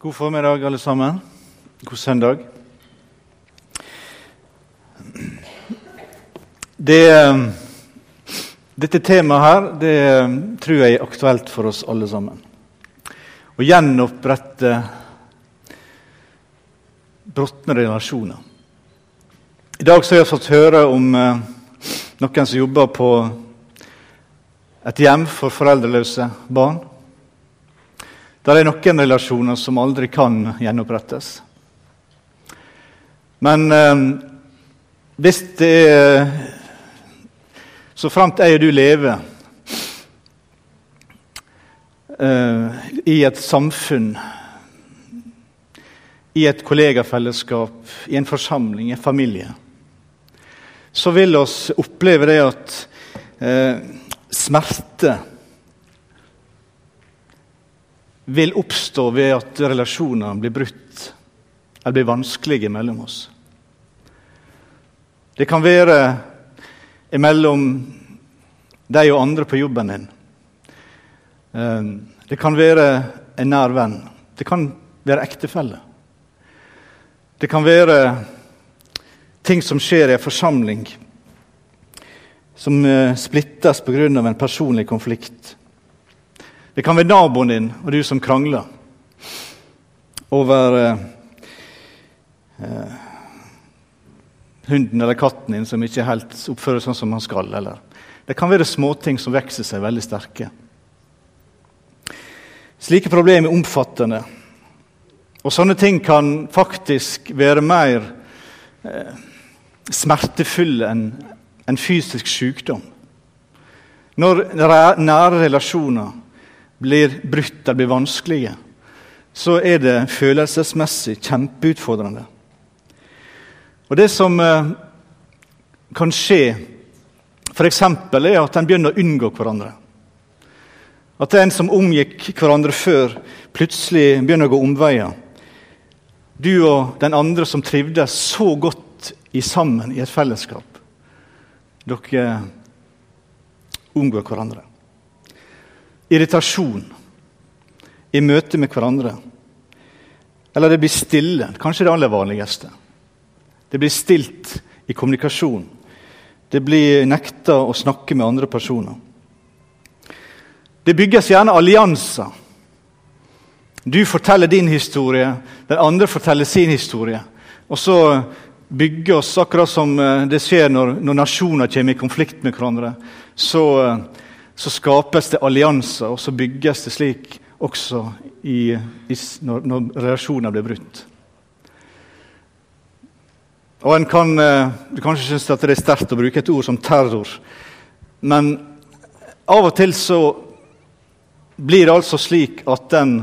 God formiddag, alle sammen. God søndag. Det, eh, dette temaet her det eh, tror jeg er aktuelt for oss alle sammen. Å gjenopprette bråtne relasjoner. I dag så har jeg fått høre om eh, noen som jobber på et hjem for foreldreløse barn. Det er noen relasjoner som aldri kan gjenopprettes. Men eh, hvis det er Så fremt jeg og du lever eh, i et samfunn, i et kollegafellesskap, i en forsamling, i en familie, så vil oss oppleve det at eh, smerte vil oppstå ved at relasjoner blir brutt eller blir vanskelige mellom oss. Det kan være mellom deg og andre på jobben din. Eh, det kan være en nær venn. Det kan være ektefelle. Det kan være ting som skjer i en forsamling, som eh, splittes pga. en personlig konflikt. Det kan være naboen din og du som krangler over eh, eh, hunden eller katten din som ikke helt oppfører sånn som han skal. Eller. Det kan være småting som vokser seg veldig sterke. Slike problemer er omfattende. Og sånne ting kan faktisk være mer eh, smertefulle enn en fysisk sykdom. Når nære relasjoner blir brutt eller blir vanskelige, så er det følelsesmessig kjempeutfordrende. Og Det som eh, kan skje, f.eks., er at en begynner å unngå hverandre. At en som omgikk hverandre før, plutselig begynner å gå omveier. Du og den andre som trivdes så godt i sammen i et fellesskap. Dere unngår hverandre irritasjon i møte med hverandre. Eller det blir stille. Kanskje det aller vanligste. Det blir stilt i kommunikasjon. Det blir nekta å snakke med andre personer. Det bygges gjerne allianser. Du forteller din historie, den andre forteller sin historie. Og så bygger oss, akkurat som eh, det skjer når, når nasjoner kommer i konflikt med hverandre. Så eh, så skapes det allianser, og så bygges det slik også i, i, når, når, relasjoner blir brutt. Og en kan, eh, Du kanskje synes at det er sterkt å bruke et ord som terror, men av og til så blir det altså slik at en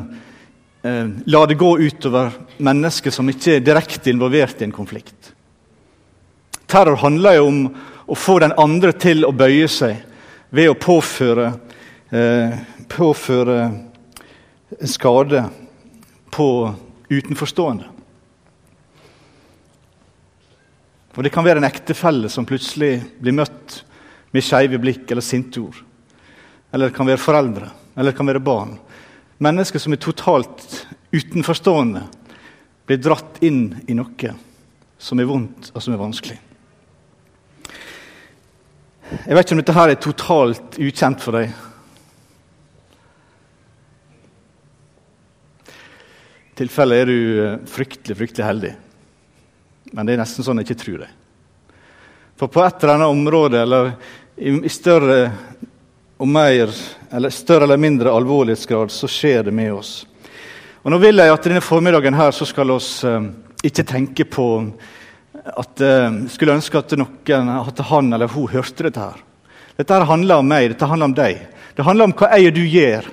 eh, lar det gå utover mennesker som ikke er direkte involvert i en konflikt. Terror handler jo om å få den andre til å bøye seg ved å påføre, eh, påføre skade på utenforstående. For Det kan være en ektefelle som plutselig blir møtt med skeive blikk eller sinte ord. Eller det kan være foreldre, eller det kan være barn. Mennesker som er totalt utenforstående, blir dratt inn i noe som er vondt og som er vanskelig. Jeg vet ikke om dette her er totalt ukjent for deg. I tilfelle er du eh, fryktelig, fryktelig heldig. Men det er nesten sånn jeg ikke tror det. For på et eller annet område, eller i, større og mer, eller større eller mindre alvorlighetsgrad, så skjer det med oss. Og Nå vil jeg at denne formiddagen her så skal oss eh, ikke tenke på at uh, skulle ønske at noen, at han eller hun hørte dette. her. Dette her handler om meg, dette handler om deg. Det handler om hva jeg og du gjør.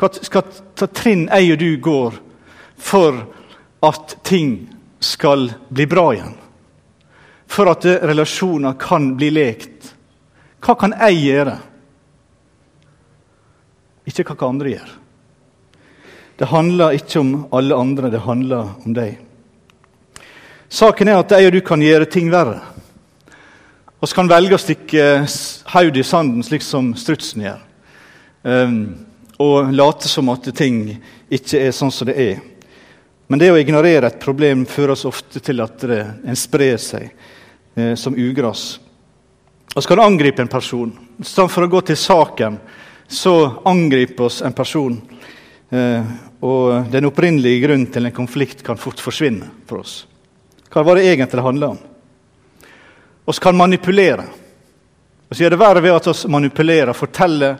Hva, hva trinn jeg og du går for at ting skal bli bra igjen. For at relasjoner kan bli lekt. Hva kan jeg gjøre? Ikke hva andre gjør. Det handler ikke om alle andre, det handler om deg. Saken er at jeg og du kan gjøre ting verre. Vi kan velge å stikke hodet i sanden, slik som strutsen gjør. Um, og late som at ting ikke er sånn som det er. Men det å ignorere et problem fører oss ofte til at det, en sprer seg eh, som ugras. Vi kan angripe en person, i for å gå til saken, så angriper oss en person. Eh, og den opprinnelige grunnen til en konflikt kan fort forsvinne for oss. Hva var det egentlig handla om? Vi kan manipulere. Og så gjør det verre ved at vi manipulerer, forteller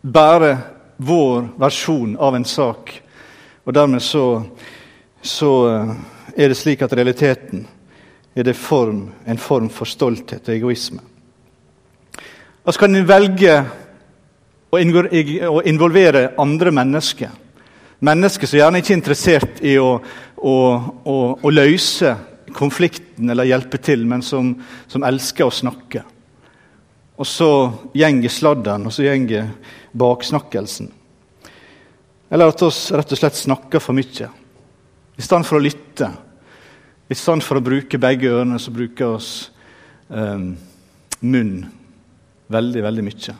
bare vår versjon av en sak. Og dermed så, så eh, er det slik at realiteten er det form, en form for stolthet og egoisme. Vi kan velge å involvere andre mennesker. Mennesker som gjerne ikke er interessert i å, å, å, å løse konflikten eller hjelpe til, men som, som elsker å snakke. Og så gjenger sladderen, og så gjenger baksnakkelsen. Eller at vi rett og slett snakker for mye. I stedet for å lytte, i stedet for å bruke begge ørene, så bruker vi eh, munn veldig, veldig mye.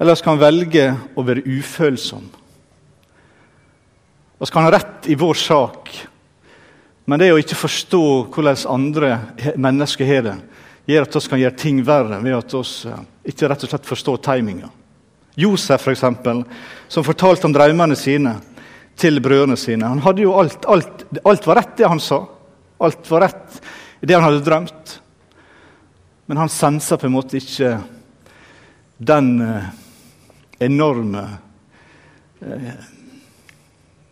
Eller vi kan velge å være ufølsom. Vi kan ha rett i vår sak, men det å ikke forstå hvordan andre mennesker har det, gjør at vi kan gjøre ting verre ved at vi eh, ikke rett og slett forstår timinga. Josef, for eksempel, som fortalte om drømmene sine til brødrene sine. Han hadde jo alt, alt, alt var rett, det han sa. Alt var rett det han hadde drømt. Men han sensa på en måte ikke den eh, enorme eh,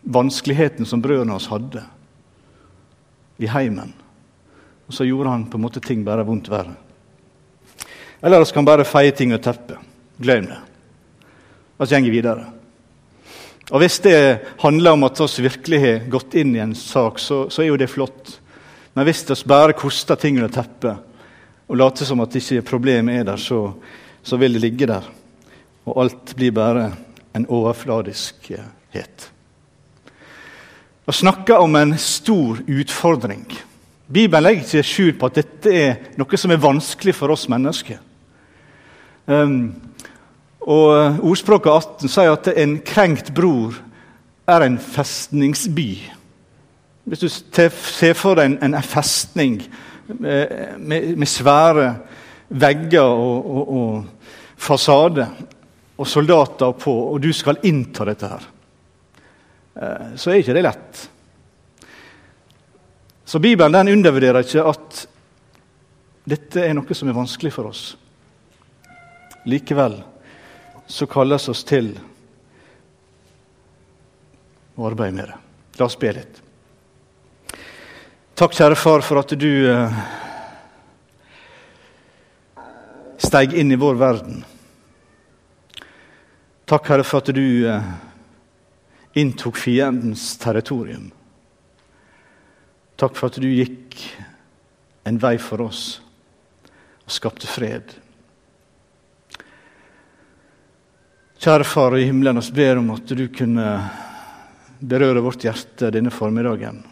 vanskeligheten som brødrene hans hadde i heimen. Og så gjorde han på en måte ting bare vondt verre. Eller så kan han bare feie ting og teppe. Glem det. Og så går vi videre. Og Hvis det handler om at vi virkelig har gått inn i en sak, så, så er jo det flott. Men hvis vi bare koster ting under teppet og later som at ikke problemet er der, så, så vil det ligge der. Og alt blir bare en overfladiskhet. Å snakke om en stor utfordring Bibelen legger ikke skjul på at dette er noe som er vanskelig for oss mennesker. Um, og Ordspråket 18 sier at en krenkt bror er en festningsby. Hvis du ser for deg en, en festning med, med, med, svære vegger og, og, og fasade og soldater på, og du skal innta dette her, eh, så er ikke det lett. Så Bibelen den undervurderer ikke at dette er noe som er vanskelig for oss. Likevel så kalles oss til å arbeide med det. La oss be litt. Takk, kjære far, for at du steg inn i vår verden. Takk, Herre, for at du eh, inntok fiendens territorium. Takk for at du gikk en vei for oss og skapte fred. Kjære Far i himmelen, oss ber om at du kunne berøre vårt hjerte denne formiddagen.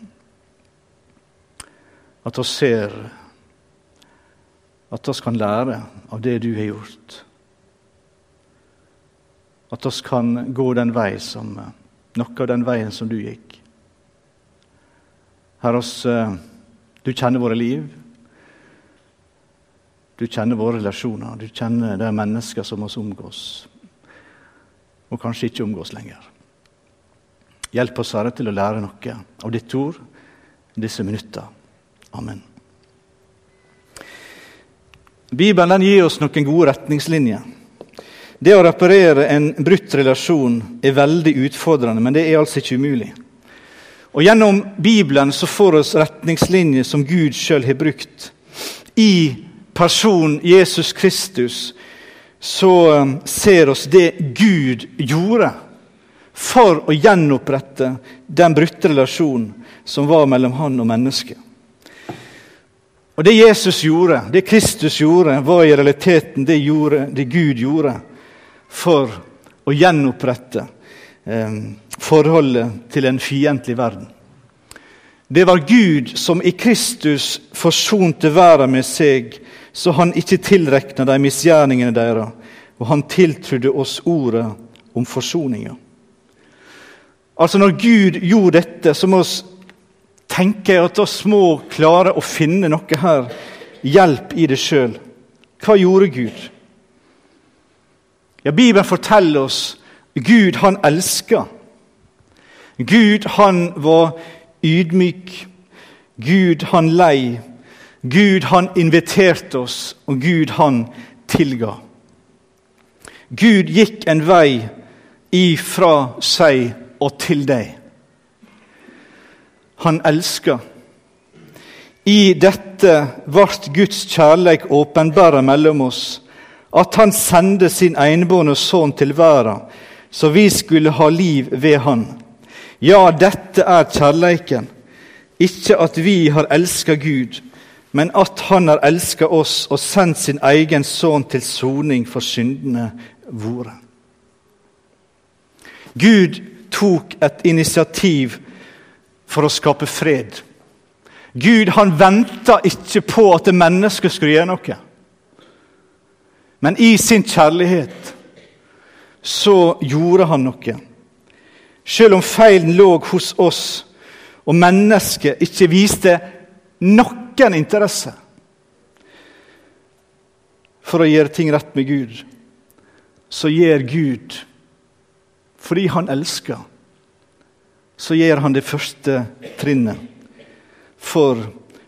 At vi ser at vi kan lære av det du har gjort. At vi kan gå den vei som, noe av den veien som du gikk. Herre, oss, du kjenner våre liv. Du kjenner våre relasjoner. Du kjenner de mennesker som oss omgås, og kanskje ikke omgås lenger. Hjelp oss, Herre, til å lære noe av ditt ord disse minutter. Amen. Bibelen gir oss noen gode retningslinjer. Det å reparere en brutt relasjon er veldig utfordrende, men det er altså ikke umulig. Og Gjennom Bibelen så får vi retningslinjer som Gud sjøl har brukt. I personen Jesus Kristus så um, ser oss det Gud gjorde for å gjenopprette den brutte relasjonen som var mellom han og mennesket. Og Det Jesus gjorde, det Kristus gjorde, var i realiteten det, gjorde, det Gud gjorde for å gjenopprette eh, forholdet til en fiendtlig verden. Det var Gud som i Kristus forsonte verden med seg, så han ikke tilrekna de misgjerningene deres, og han tiltrodde oss ordet om forsoninga. Altså Når Gud gjorde dette, så må vi tenke at vi må klare å finne noe her, hjelp i det sjøl. Hva gjorde Gud? Ja, Bibelen forteller oss Gud, han elska. Gud, han var ydmyk. Gud, han lei. Gud, han inviterte oss, og Gud, han tilga. Gud gikk en vei ifra seg og til deg. Han elska. I dette ble Guds kjærleik åpenbara mellom oss, at han sendte sin enebårne sønn til verden, så vi skulle ha liv ved han. Ja, dette er kjærleiken, ikke at vi har elska Gud, men at Han har elska oss og sendt sin egen sønn til soning for syndene våre. Gud tok et initiativ for å skape fred. Gud han venta ikke på at mennesket skulle gjøre noe. Men i sin kjærlighet så gjorde han noe. Selv om feilen lå hos oss, og mennesket ikke viste noen interesse for å gjøre ting rett med Gud, så gjør Gud fordi han elsker, så gjør han det første trinnet for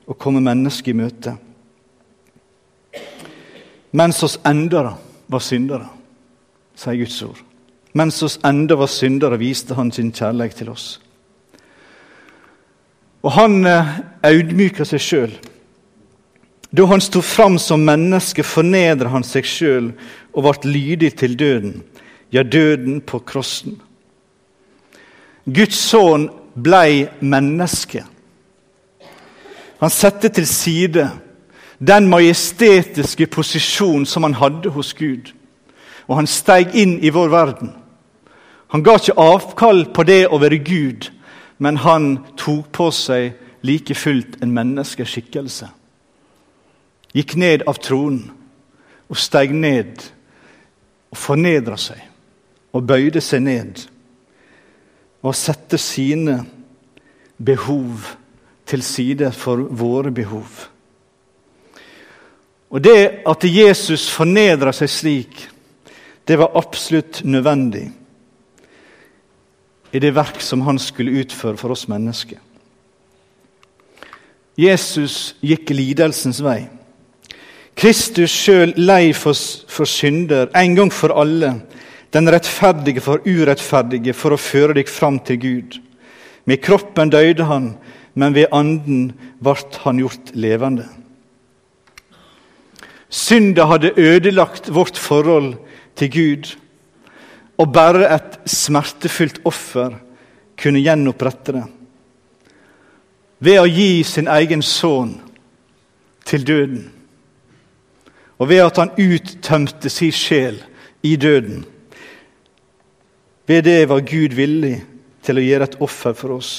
å komme mennesket i møte. Mens oss endere var syndere, sier Guds ord. Mens oss enda var syndere, viste han sin kjærlighet til oss. Og han eh, audmyka seg sjøl. Da han sto fram som menneske, fornedra han seg sjøl og ble lydig til døden ja, døden på krossen. Guds sønn blei menneske. Han satte til side den majestetiske posisjon som han hadde hos Gud, og han steig inn i vår verden. Han ga ikke avkall på det å være Gud, men han tok på seg like fullt en menneskeskikkelse. Gikk ned av tronen og steig ned og fornedra seg og bøyde seg ned og sette sine behov til side for våre behov. Og Det at Jesus fornedra seg slik, det var absolutt nødvendig i det verk som han skulle utføre for oss mennesker. Jesus gikk lidelsens vei. Kristus sjøl lei for, for synder en gang for alle den rettferdige for urettferdige, for å føre deg fram til Gud. Med kroppen døde han, men ved anden ble han gjort levende. Synda hadde ødelagt vårt forhold til Gud, og bare et smertefullt offer kunne gjenopprette det. Ved å gi sin egen sønn til døden, og ved at han uttømte sin sjel i døden, ved det var Gud villig til å gjøre et offer for oss.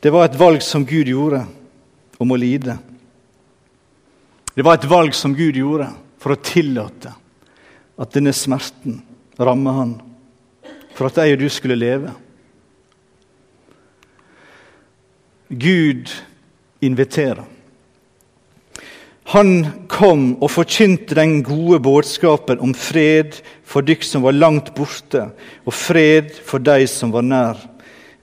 Det var et valg som Gud gjorde om å lide. Det var et valg som Gud gjorde for å tillate at denne smerten rammer han, for at jeg og du skulle leve. Gud inviterer. Han kom og forkynte den gode budskapen om fred for dykk som var langt borte, og fred for de som var nær.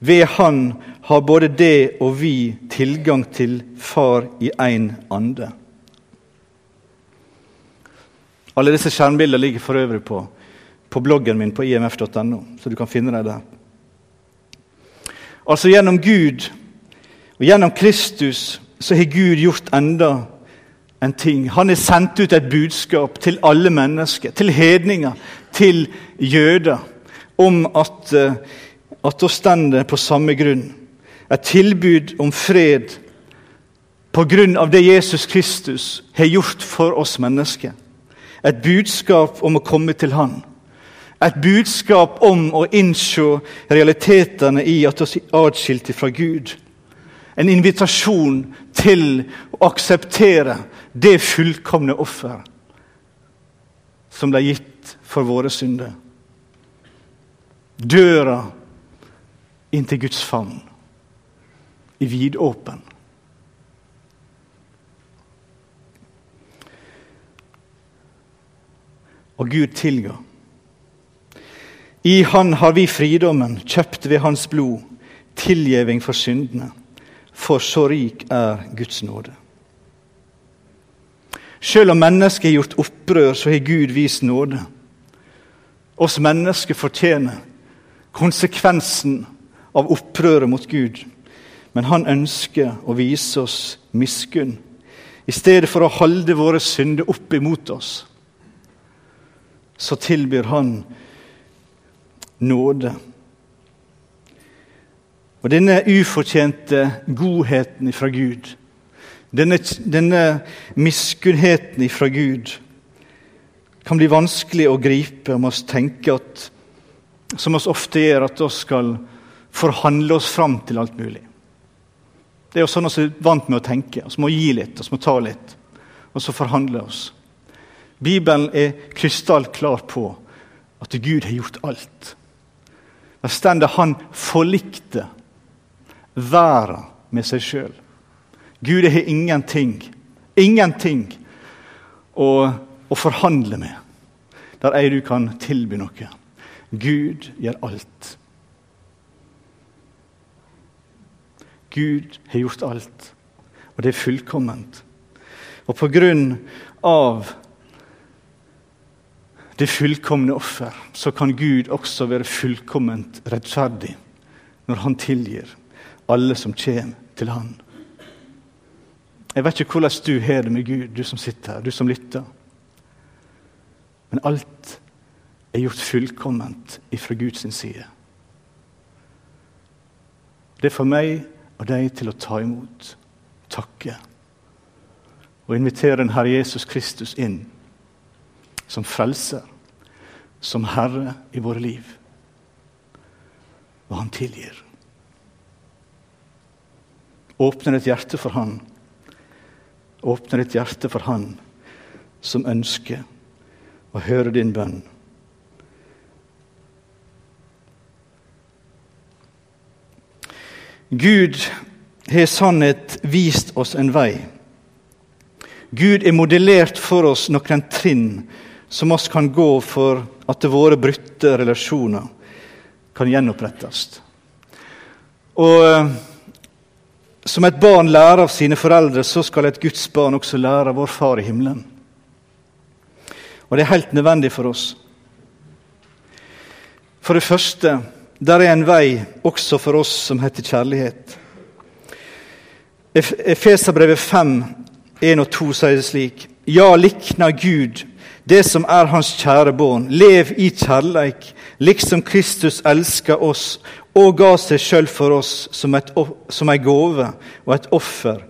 Ved Han har både det og vi tilgang til Far i én ande. Alle disse skjermbildene ligger for øvrig på, på bloggen min på imf.no, så du kan finne dem der. Altså Gjennom Gud og gjennom Kristus så har Gud gjort enda en ting. Han har sendt ut et budskap til alle mennesker, til hedninger, til jøder, om at, eh, at vi står på samme grunn. Et tilbud om fred på grunn av det Jesus Kristus har gjort for oss mennesker. Et budskap om å komme til Han. Et budskap om å innse realitetene i at vi er atskilte fra Gud. En invitasjon til å akseptere det fullkomne offer som ble gitt for våre synder. Døra inn til Guds favn i vidåpen. Og Gud tilga. I Han har vi fridommen, kjøpt ved Hans blod, tilgjeving for syndene. For så rik er Guds nåde. Selv om mennesket har gjort opprør, så har Gud vist nåde. Oss mennesker fortjener konsekvensen av opprøret mot Gud. Men han ønsker å vise oss miskunn. I stedet for å holde våre synder opp imot oss, så tilbyr han nåde. Og denne ufortjente godheten fra Gud, denne, denne miskunnheten fra Gud, kan bli vanskelig å gripe om oss tenker at, som oss ofte gjør, at oss skal forhandle oss fram til alt mulig. Det er jo sånn vi er vant med å tenke. Vi må gi litt, vi må ta litt, og så forhandle oss. Bibelen er krystallklar på at Gud har gjort alt. Der står han forlikte verden med seg sjøl. Gud har ingenting, ingenting å, å forhandle med der ei du kan tilby noe. Gud gjør alt. Gud har gjort alt, og det er fullkomment. Og på grunn av det fullkomne offer, så kan Gud også være fullkomment rettferdig når han tilgir alle som kommer til han. Jeg vet ikke hvordan du har det med Gud, du som sitter her, du som lytter. Men alt er gjort fullkomment ifra Guds side. Det er for meg og deg til å ta imot, takke og invitere den Herre Jesus Kristus inn som frelser, som herre i våre liv. Og han tilgir. Åpne ditt hjerte for Han. Åpne ditt hjerte for Han som ønsker å høre din bønn. Gud har sannhet vist oss en vei. Gud er modellert for oss noen trinn som oss kan gå for at våre brutte relasjoner kan gjenopprettes. Og eh, som et barn lærer av sine foreldre, så skal et Guds barn også lære av vår Far i himmelen. Og det er helt nødvendig for oss. For det første, der er en vei også for oss som heter kjærlighet. Efeserbrevet 5, 1 og 2 sier det slik.: Ja, likna Gud det som er hans kjære barn. Lev i kjærleik, liksom Kristus elska oss og ga seg sjøl for oss som, et, som ei gåve og et offer,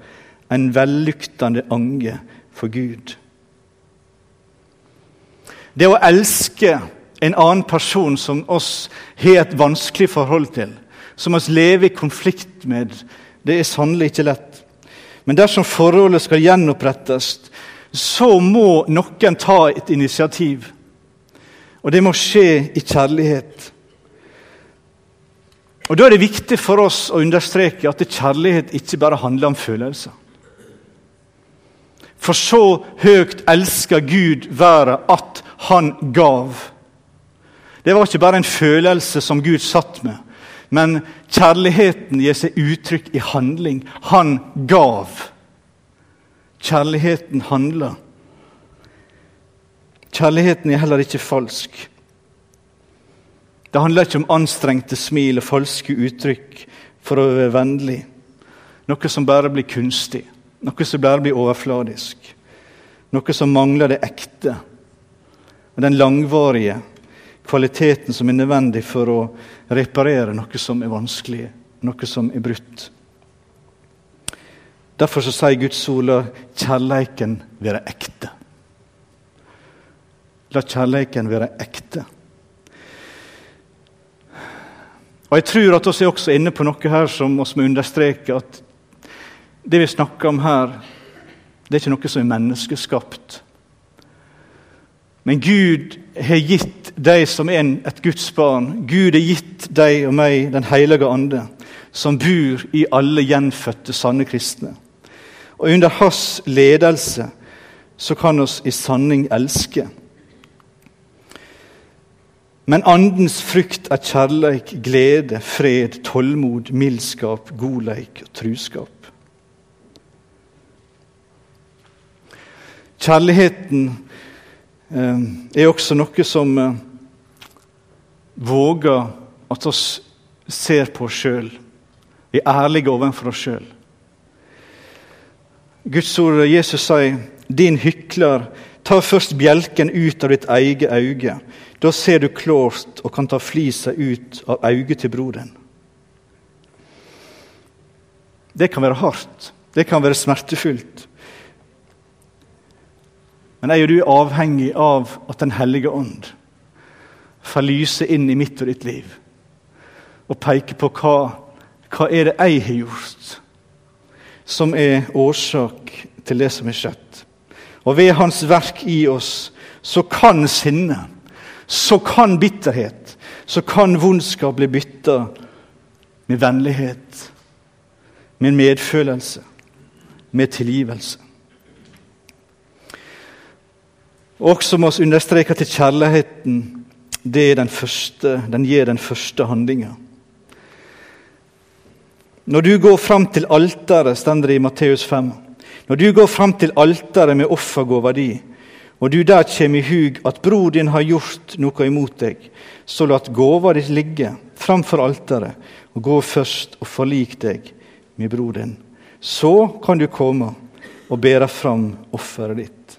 en velluktende ange for Gud. Det å elske en annen person som oss har et vanskelig forhold til, som oss lever i konflikt med, det er sannelig ikke lett. Men dersom forholdet skal gjenopprettes, så må noen ta et initiativ. Og det må skje i kjærlighet. Og Da er det viktig for oss å understreke at kjærlighet ikke bare handler om følelser. For så høyt elsker Gud verden at han gav. Det var ikke bare en følelse som Gud satt med, men kjærligheten gir seg uttrykk i handling. Han gav kjærligheten handler. Kjærligheten er heller ikke falsk. Det handler ikke om anstrengte smil og falske uttrykk for å være vennlig. Noe som bare blir kunstig, noe som bare blir overfladisk. Noe som mangler det ekte og den langvarige kvaliteten som er nødvendig for å reparere noe som er vanskelig, noe som er brutt. Derfor så sier Guds ord la kjærleiken være ekte. La kjærleiken være ekte. Og Jeg tror at vi er også inne på noe her som vi må understreke at det vi snakker om her, det er ikke noe som er menneskeskapt. Men Gud har gitt deg som er et Guds barn, Gud har gitt deg og meg Den hellige ande, som bor i alle gjenfødte, sanne kristne. Og under hans ledelse så kan oss i sanning elske. Men andens frykt er kjærleik, glede, fred, tålmod, mildskap, godleik og truskap. Kjærligheten er også noe som eh, våger at oss ser på oss sjøl. Er ærlige overfor oss sjøl. Guds ord Jesus sier, 'Din hykler, ta først bjelken ut av ditt eget øye.' Da ser du klart og kan ta flisa ut av øyet til broren. Det kan være hardt, det kan være smertefullt. Men er jo du avhengig av at Den hellige ånd får lyse inn i mitt og ditt liv og peke på hva, hva er det jeg har gjort som er årsak til det som er skjedd. Og ved Hans verk i oss så kan sinnet så kan bitterhet, så kan vondskap bli bytta med vennlighet, med medfølelse, med tilgivelse. Også må vi understreke at kjærligheten det den, første, den gir den første handlinga. Når du går fram til alteret, står det i Matteus 5. Når du går fram til alteret med offergåva di, og du der kjem i hug at bror din har gjort noe imot deg, så lat gåva di ligge framfor alteret, og gå først og forlik deg med bror din. Så kan du komme og bære fram offeret ditt.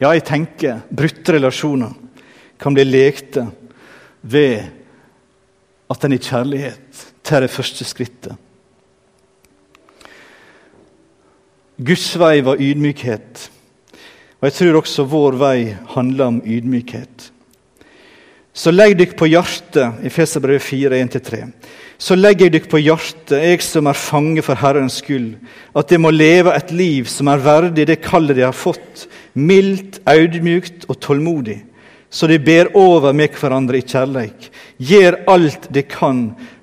Ja, jeg tenker brutte relasjoner kan bli lekte ved at en i kjærlighet tar det første skrittet Guds vei var ydmykhet. Og jeg tror også vår vei handler om ydmykhet. Så legg dykk på hjertet, i Feserbrevet 4, 1-3. Så legger jeg dykk på hjertet, jeg som er fange for Herrens skyld, at jeg må leve et liv som er verdig det kallet jeg har fått, mildt, audmjukt og tålmodig, så de ber over med hverandre i kjærleik, gjør alt de kan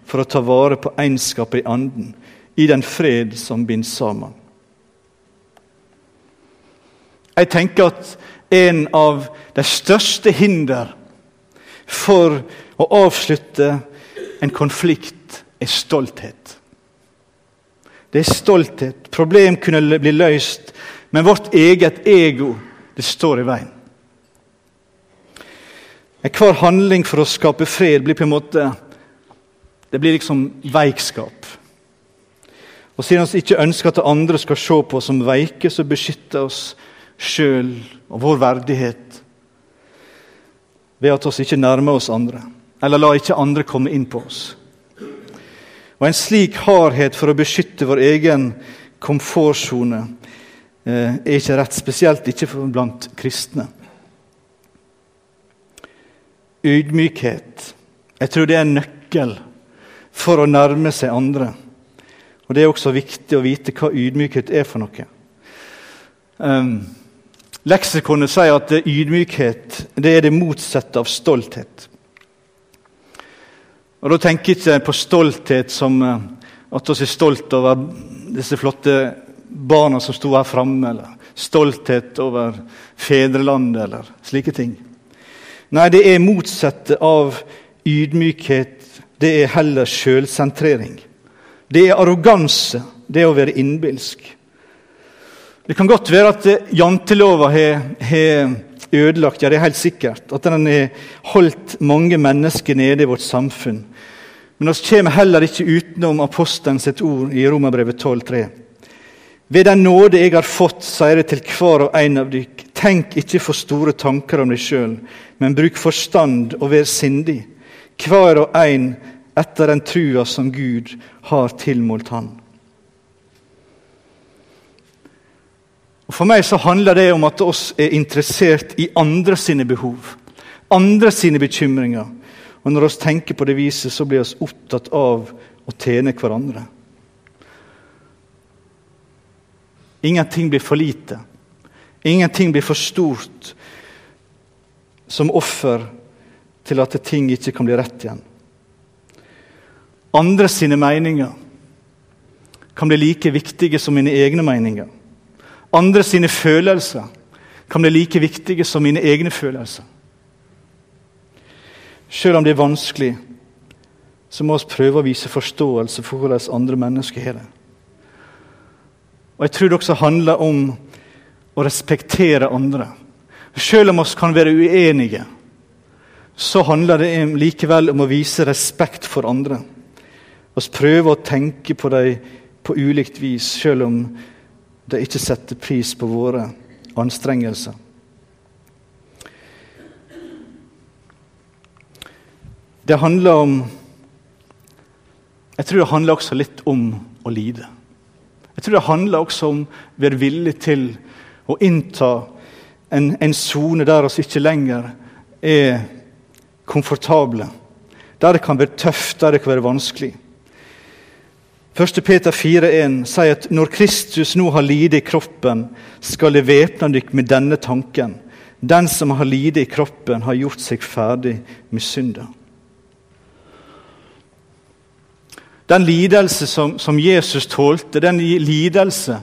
for å ta vare på egenskapet i anden, i den fred som binder sammen. Jeg tenker at en av de største hinder for å avslutte en konflikt er stolthet. Det er stolthet. Problem kunne bli løst, men vårt eget ego det står i veien. Hver handling for å skape fred blir på en måte det blir liksom veikskap. Og Siden vi ikke ønsker at andre skal se på oss som veike, så beskytter oss sjøl og vår verdighet ved at oss ikke nærmer oss andre, eller la ikke andre komme inn på oss. Og En slik hardhet for å beskytte vår egen komfortsone eh, er ikke rett, spesielt ikke blant kristne. Ydmykhet. Jeg tror det er en nøkkel for å nærme seg andre. Og Det er også viktig å vite hva ydmykhet er for noe. Um, Leksikonet sier at ydmykhet det er det motsatte av stolthet. Og Da tenker jeg ikke på stolthet som eh, at vi er stolt over disse flotte barna som sto her framme, eller stolthet over fedrelandet, eller slike ting. Nei, det er motsatte av ydmykhet. Det er heller sjølsentrering. Det er arroganse. Det er å være innbilsk. Det kan godt være at jantelova har ødelagt, ja, det er helt sikkert. At den har holdt mange mennesker nede i vårt samfunn. Men vi kommer heller ikke utenom apostelen sitt ord i Romerbrevet 12,3. Ved den nåde jeg har fått, sier jeg til hver og en av dykk, tenk ikke for store tanker om deg sjøl, men bruk forstand og vær sindig, hver og en etter den trua som Gud har tilmålt Han. Og For meg så handler det om at oss er interessert i andre sine behov, andre sine bekymringer. Og når vi tenker på det viset, så blir vi opptatt av å tjene hverandre. Ingenting blir for lite. Ingenting blir for stort som offer til at ting ikke kan bli rett igjen. Andre sine meninger kan bli like viktige som mine egne meninger. Andre sine følelser kan bli like viktige som mine egne følelser. Selv om det er vanskelig, så må vi prøve å vise forståelse for hvordan andre mennesker har det. Og Jeg tror det også handler om å respektere andre. Selv om vi kan være uenige, så handler det likevel om å vise respekt for andre. Vi prøver å tenke på dem på ulikt vis, selv om de ikke setter pris på våre anstrengelser. Det handler om Jeg tror det handler også litt om å lide. Jeg tror det handler også om å være villig til å innta en sone der vi ikke lenger er komfortable. Der det kan være tøft, der det kan være vanskelig. 1. Peter 4,1 sier at når Kristus nå har lidet i kroppen, skal det væpne dere med denne tanken. Den som har lidet i kroppen, har gjort seg ferdig med synda. Den lidelse som, som Jesus tålte, den lidelse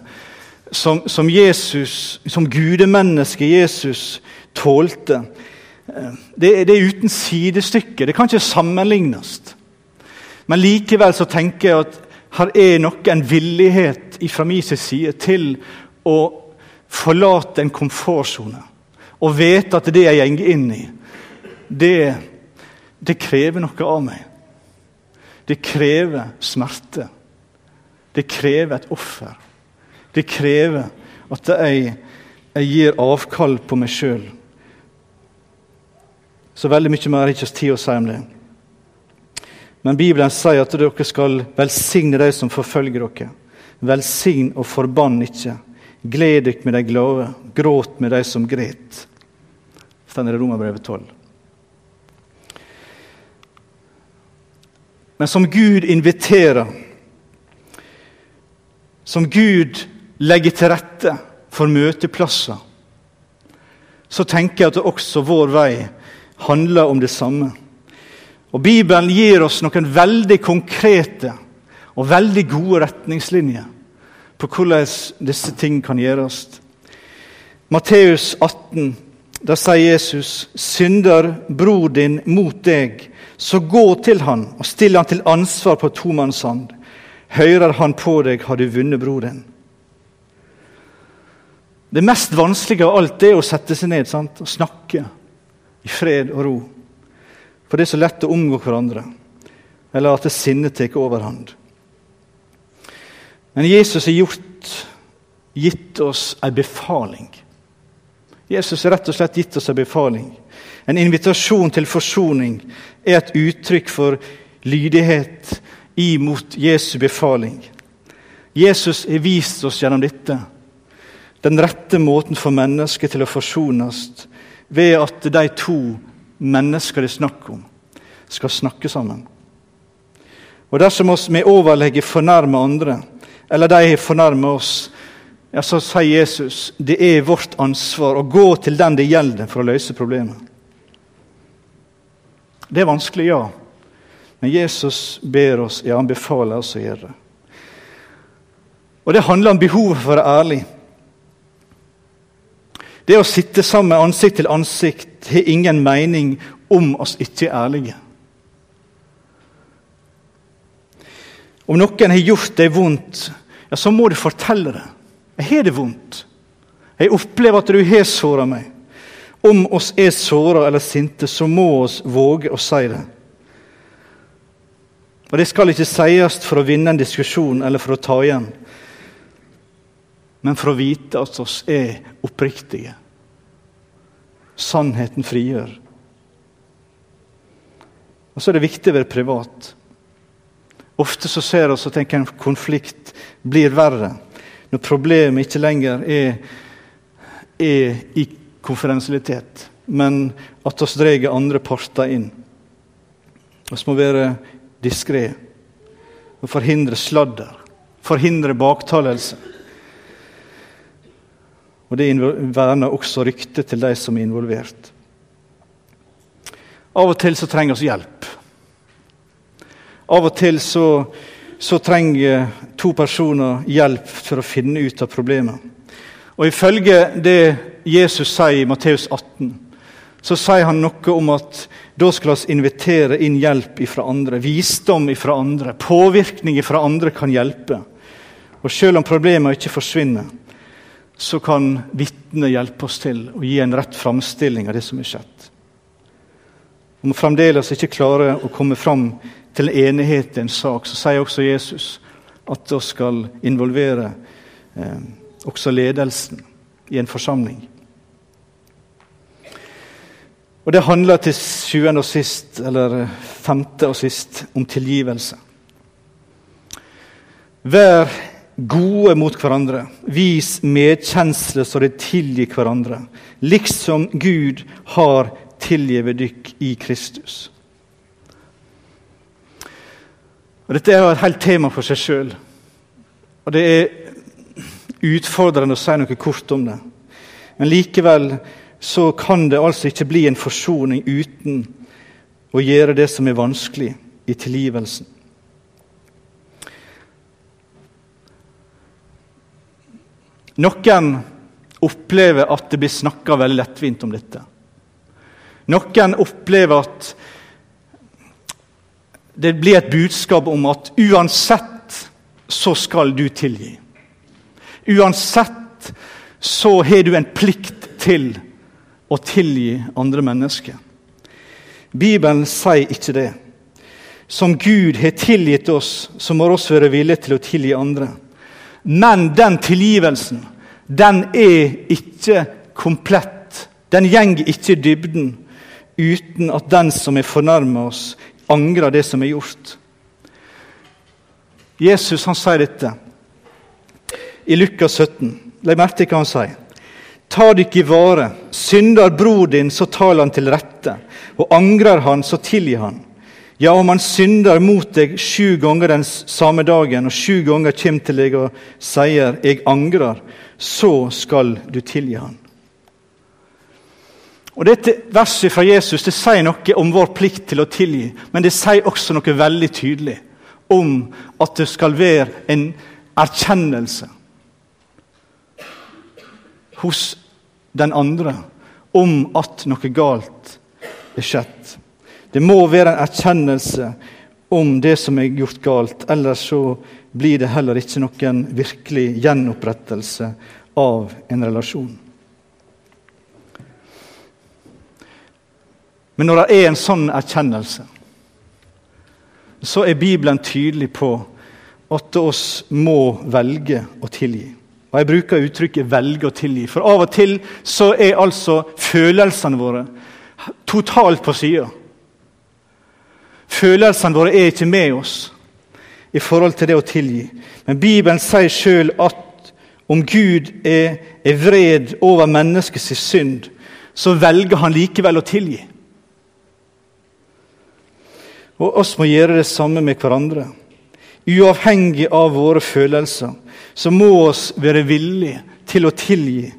som, som, Jesus, som gudemennesket Jesus tålte, eh, det, det, er uten sidestykke. Det kan ikke sammenlignes. Men likevel så tenker jeg at her er nok en villighet fra min side til å forlate en komfortsone. Og vite at det jeg går inn i, det, det krever noe av meg. Det krever smerte. Det krever et offer. Det krever at jeg, jeg gir avkall på meg sjøl. Så veldig mye mer har ikke tid å si om det. Men Bibelen sier at dere skal velsigne de som forfølger dere. Velsign og forbann ikke. Gled dere med de glade, gråt med de som gret. Står i Romerbrevet 12. men som Gud inviterer. Som Gud legger til rette for møteplasser. Så tenker jeg at også vår vei handler om det samme. Og Bibelen gir oss noen veldig konkrete og veldig gode retningslinjer på hvordan disse ting kan gjøres. Matteus 18, da sier Jesus.: Synder bror din mot deg, så gå til han og still han til ansvar på tomannshånd. Hører han på deg, har du vunnet broren. Det mest vanskelige av alt er å sette seg ned sant? og snakke i fred og ro. For det er så lett å omgå hverandre, eller at det sinnet tar overhånd. Men Jesus har gjort, gitt oss en befaling. Jesus har rett og slett gitt oss en befaling. En invitasjon til forsoning er et uttrykk for lydighet imot Jesu befaling. Jesus har vist oss gjennom dette den rette måten for mennesket til å forsones ved at de to mennesker det er snakk om, skal snakke sammen. Og Dersom vi med overlegge fornærmer andre, eller de har fornærmet oss, ja, så sier Jesus det er vårt ansvar å gå til den det gjelder, for å løse problemet. Det er vanskelig, ja. Men Jesus ber oss, ja, han befaler oss å gjøre det. Og det handler om behovet for å være ærlig. Det å sitte sammen ansikt til ansikt har ingen mening om oss ikke er ærlige. Om noen har gjort deg vondt, ja, så må du fortelle det. Jeg har det vondt. Jeg opplever at du har såra meg. Om oss er såra eller sinte, så må oss våge å si det. Og Det skal ikke sies for å vinne en diskusjon eller for å ta igjen, men for å vite at oss er oppriktige. Sannheten frigjør. Og så er det viktig å være privat. Ofte så ser vi at en konflikt blir verre når problemet ikke lenger er, er i konferensialitet, men at vi drar andre parter inn. Vi må være diskré og forhindre sladder, forhindre baktalelse. Og det verner også ryktet til de som er involvert. Av og til så trenger vi hjelp. Av og til så, så, trenger to personer hjelp for å finne ut av problemet. Og Ifølge det Jesus sier i Matteus 18, så sier han noe om at da skal vi invitere inn hjelp fra andre, visdom fra andre, påvirkning fra andre kan hjelpe. Og Selv om problemene ikke forsvinner, så kan vitnet hjelpe oss til å gi en rett framstilling av det som er skjedd. Om vi fremdeles ikke klarer å komme fram til enighet i en sak, så sier også Jesus at vi skal involvere eh, også ledelsen i en forsamling. Og Det handler til sjuende og sist, eller femte og sist, om tilgivelse. Vær gode mot hverandre. Vis medkjensle så de tilgir hverandre, liksom Gud har tilgitt dykk i Kristus. Og Dette er jo et helt tema for seg sjøl. Og det er utfordrende å si noe kort om det. Men likevel så kan det altså ikke bli en forsoning uten å gjøre det som er vanskelig i tilgivelsen. Noen opplever at det blir snakka veldig lettvint om dette. Noen opplever at det blir et budskap om at uansett så skal du tilgi. Uansett så har du en plikt til å tilgi andre mennesker. Bibelen sier ikke det. Som Gud har tilgitt oss, så må vi også være villige til å tilgi andre. Men den tilgivelsen, den er ikke komplett. Den gjenger ikke i dybden uten at den som er fornærma oss, angrer det som er gjort. Jesus han sier dette i Lukas 17. Legg merke til hva han sier. Ta dykk i vare. Synder bror din, så taler han til rette. Og angrer han, så tilgi han. Ja, om han synder mot deg sju ganger den samme dagen, og sju ganger kommer til deg og sier 'jeg angrer', så skal du tilgi han. Og Dette verset fra Jesus det sier noe om vår plikt til å tilgi, men det sier også noe veldig tydelig om at det skal være en erkjennelse hos den andre om at noe galt er skjedd. Det må være en erkjennelse om det som er gjort galt, ellers så blir det heller ikke noen virkelig gjenopprettelse av en relasjon. Men når det er en sånn erkjennelse, så er Bibelen tydelig på at oss må velge å tilgi. Og Jeg bruker uttrykket 'velge å tilgi', for av og til så er altså følelsene våre totalt på sida. Følelsene våre er ikke med oss i forhold til det å tilgi. Men Bibelen sier sjøl at om Gud er, er vred over menneskets synd, så velger han likevel å tilgi. Og oss må gjøre det samme med hverandre. Uavhengig av våre følelser så må oss være villige til å tilgi,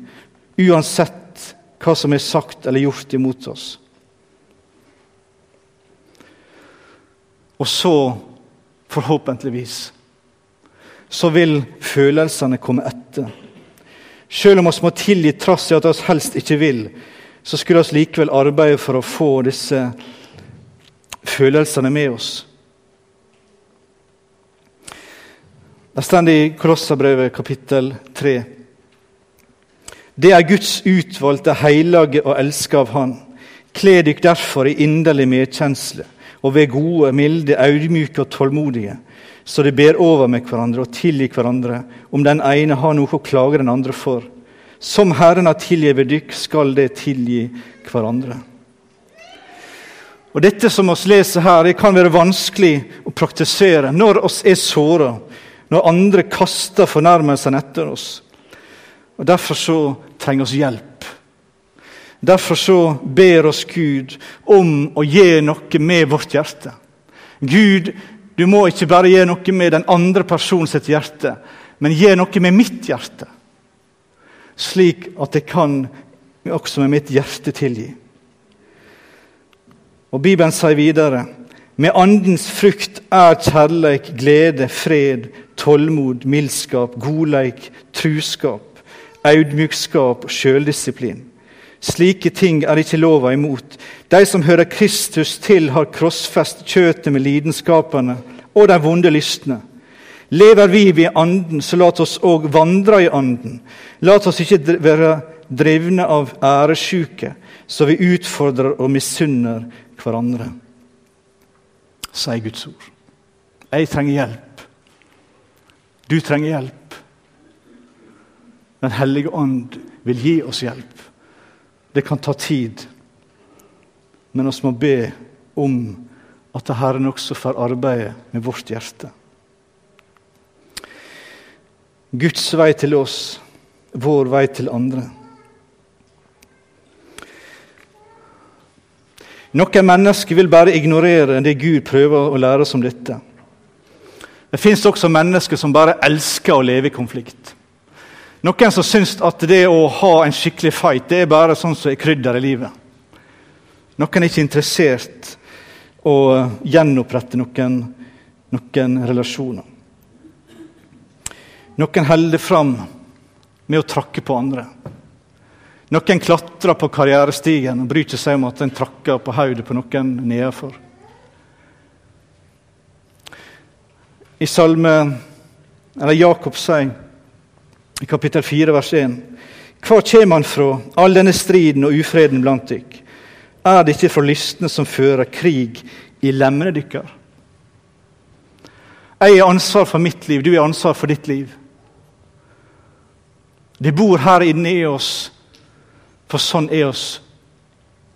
uansett hva som er sagt eller gjort imot oss. Og så, forhåpentligvis, så vil følelsene komme etter. Selv om vi må tilgi trass i at vi helst ikke vil, så skulle vi likevel arbeide for å få disse følelsene med oss. Det står i Kolosserbrevet kapittel 3. Det er Guds utvalgte, hellige og elska av Han. Kle dykk derfor i inderlig medkjensle, og ved gode, milde, audmyke og tålmodige, så de ber over med hverandre og tilgir hverandre om den ene har noe å klage den andre for. Som Herren har tilgitt dykk, skal det tilgi hverandre. Og Dette som vi leser her, det kan være vanskelig å praktisere når oss er såra når andre kaster fornærmelsene etter oss. Og Derfor så trenger oss hjelp. Derfor så ber oss Gud om å gi noe med vårt hjerte. Gud, du må ikke bare gjøre noe med den andre personens hjerte, men gi noe med mitt hjerte. slik at jeg kan også med mitt hjerte tilgi. Og Bibelen sier videre med andens frukt er kjærleik, glede, fred, tålmod, mildskap, godleik, truskap, audmjukskap og sjøldisiplin. Slike ting er ikke lova imot. De som hører Kristus til, har krossfest kjøtet med lidenskapene og de vonde lystne. Lever vi ved Anden, så lat oss òg vandre i Anden. Lat oss ikke være drevne av æresjuke, så vi utfordrer og misunner hverandre. Sier Guds ord. Jeg trenger hjelp. Du trenger hjelp. Den hellige ånd vil gi oss hjelp. Det kan ta tid, men vi må be om at Herren også får arbeide med vårt hjerte. Guds vei til oss, vår vei til andre. Noen mennesker vil bare ignorere det Gud prøver å lære oss om dette. Det fins også mennesker som bare elsker å leve i konflikt. Noen som syns at det å ha en skikkelig fight det er bare sånn som er krydder i livet. Noen er ikke interessert å gjenopprette noen, noen relasjoner. Noen holder fram med å trakke på andre. Noen klatrer på karrierestigen og bryr seg om at en trakker på hodet på noen nedenfor. I salme, eller Jakob sier i kapittel 4, vers 1.: Hvor kommer han fra, all denne striden og ufreden blant dykk? Er det ikke fra lystne som fører krig i lemmene dykkar? Jeg har ansvar for mitt liv, du har ansvar for ditt liv. Det bor her inne i oss for sånn er oss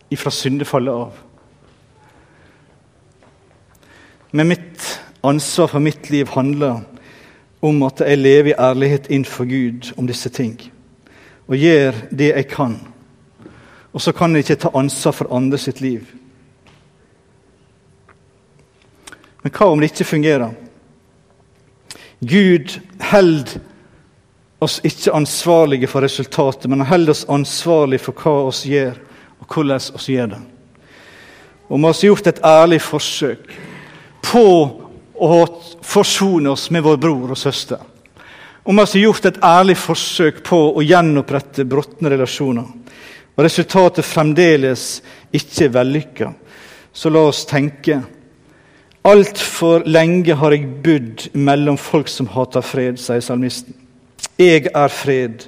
ifra syndefallet av. Men mitt ansvar for mitt liv handler om at jeg lever i ærlighet innenfor Gud om disse ting. Og gjør det jeg kan. Og så kan jeg ikke ta ansvar for andre sitt liv. Men hva om det ikke fungerer? Gud holder oss ikke ansvarlige for resultatet, men holder oss ansvarlige for hva oss gjør, og hvordan oss gjør det. Og vi har gjort et ærlig forsøk på å forsone oss med vår bror og søster. Om vi har gjort et ærlig forsøk på å gjenopprette brotne relasjoner, og resultatet fremdeles ikke er vellykka, så la oss tenke Altfor lenge har jeg budd mellom folk som hater fred, sier salmisten. Jeg er fred,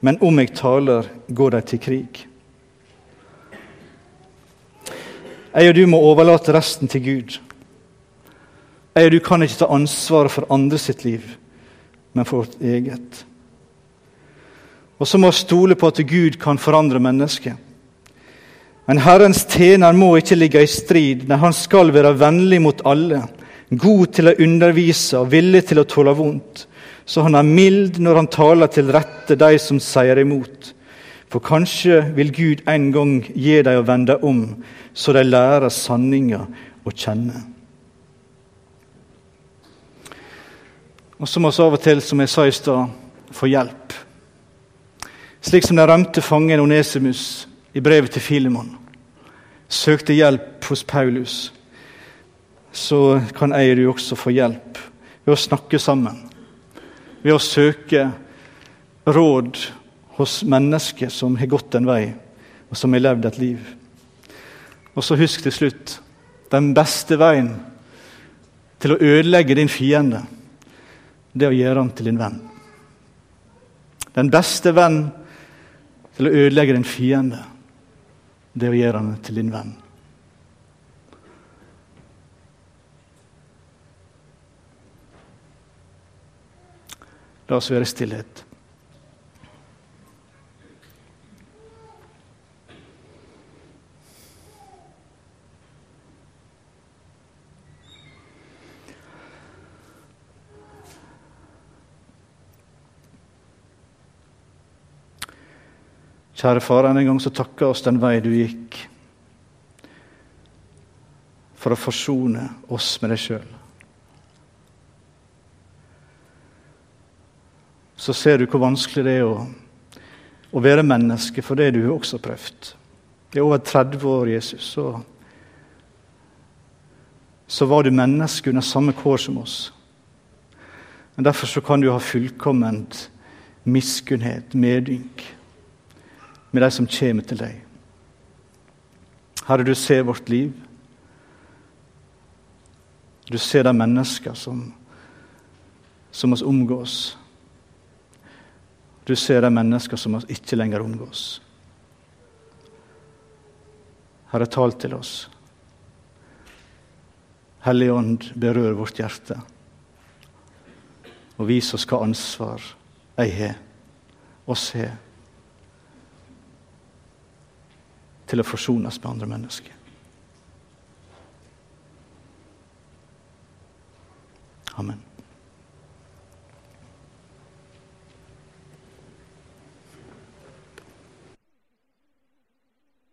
men om jeg taler, går de til krig. Jeg og du må overlate resten til Gud. Jeg og du kan ikke ta ansvaret for andre sitt liv, men for vårt eget. Og så må vi stole på at Gud kan forandre mennesket. Men Herrens tjener må ikke ligge i strid, men han skal være vennlig mot alle, god til å undervise og villig til å tåle vondt så han er mild når han taler til rette de som sier imot. For kanskje vil Gud en gang gi dem å vende om, så de lærer sanninga å kjenne. Og så må vi av og til, som jeg sa i stad, få hjelp. Slik som den rømte fangen Onesimus i brevet til Filemon søkte hjelp hos Paulus, så kan jeg og du også få hjelp ved å snakke sammen ved å søke råd hos mennesker som har gått en vei, og som har levd et liv. Og så husk til slutt den beste veien til å ødelegge din fiende, det å gjøre ham til din venn. Den beste venn til å ødelegge din fiende, det å gjøre ham til din venn. La oss være i stillhet. Kjære far, en gang så takker oss den vei du gikk for å forsone oss med deg sjøl. så ser du hvor vanskelig det er å å være menneske, for det har du også prøvd. I over 30 år, Jesus, så, så var du menneske under samme kår som oss. Men Derfor så kan du ha fullkomment miskunnhet, medynk, med de som kommer til deg. Herre, du ser vårt liv. Du ser de mennesker som, som oss omgås. Du ser de mennesker som oss ikke lenger omgås. Herre, tal til oss. Hellig Ånd, berør vårt hjerte. Og vis oss hva ansvar jeg har, oss har, til å forsones med andre mennesker. Amen.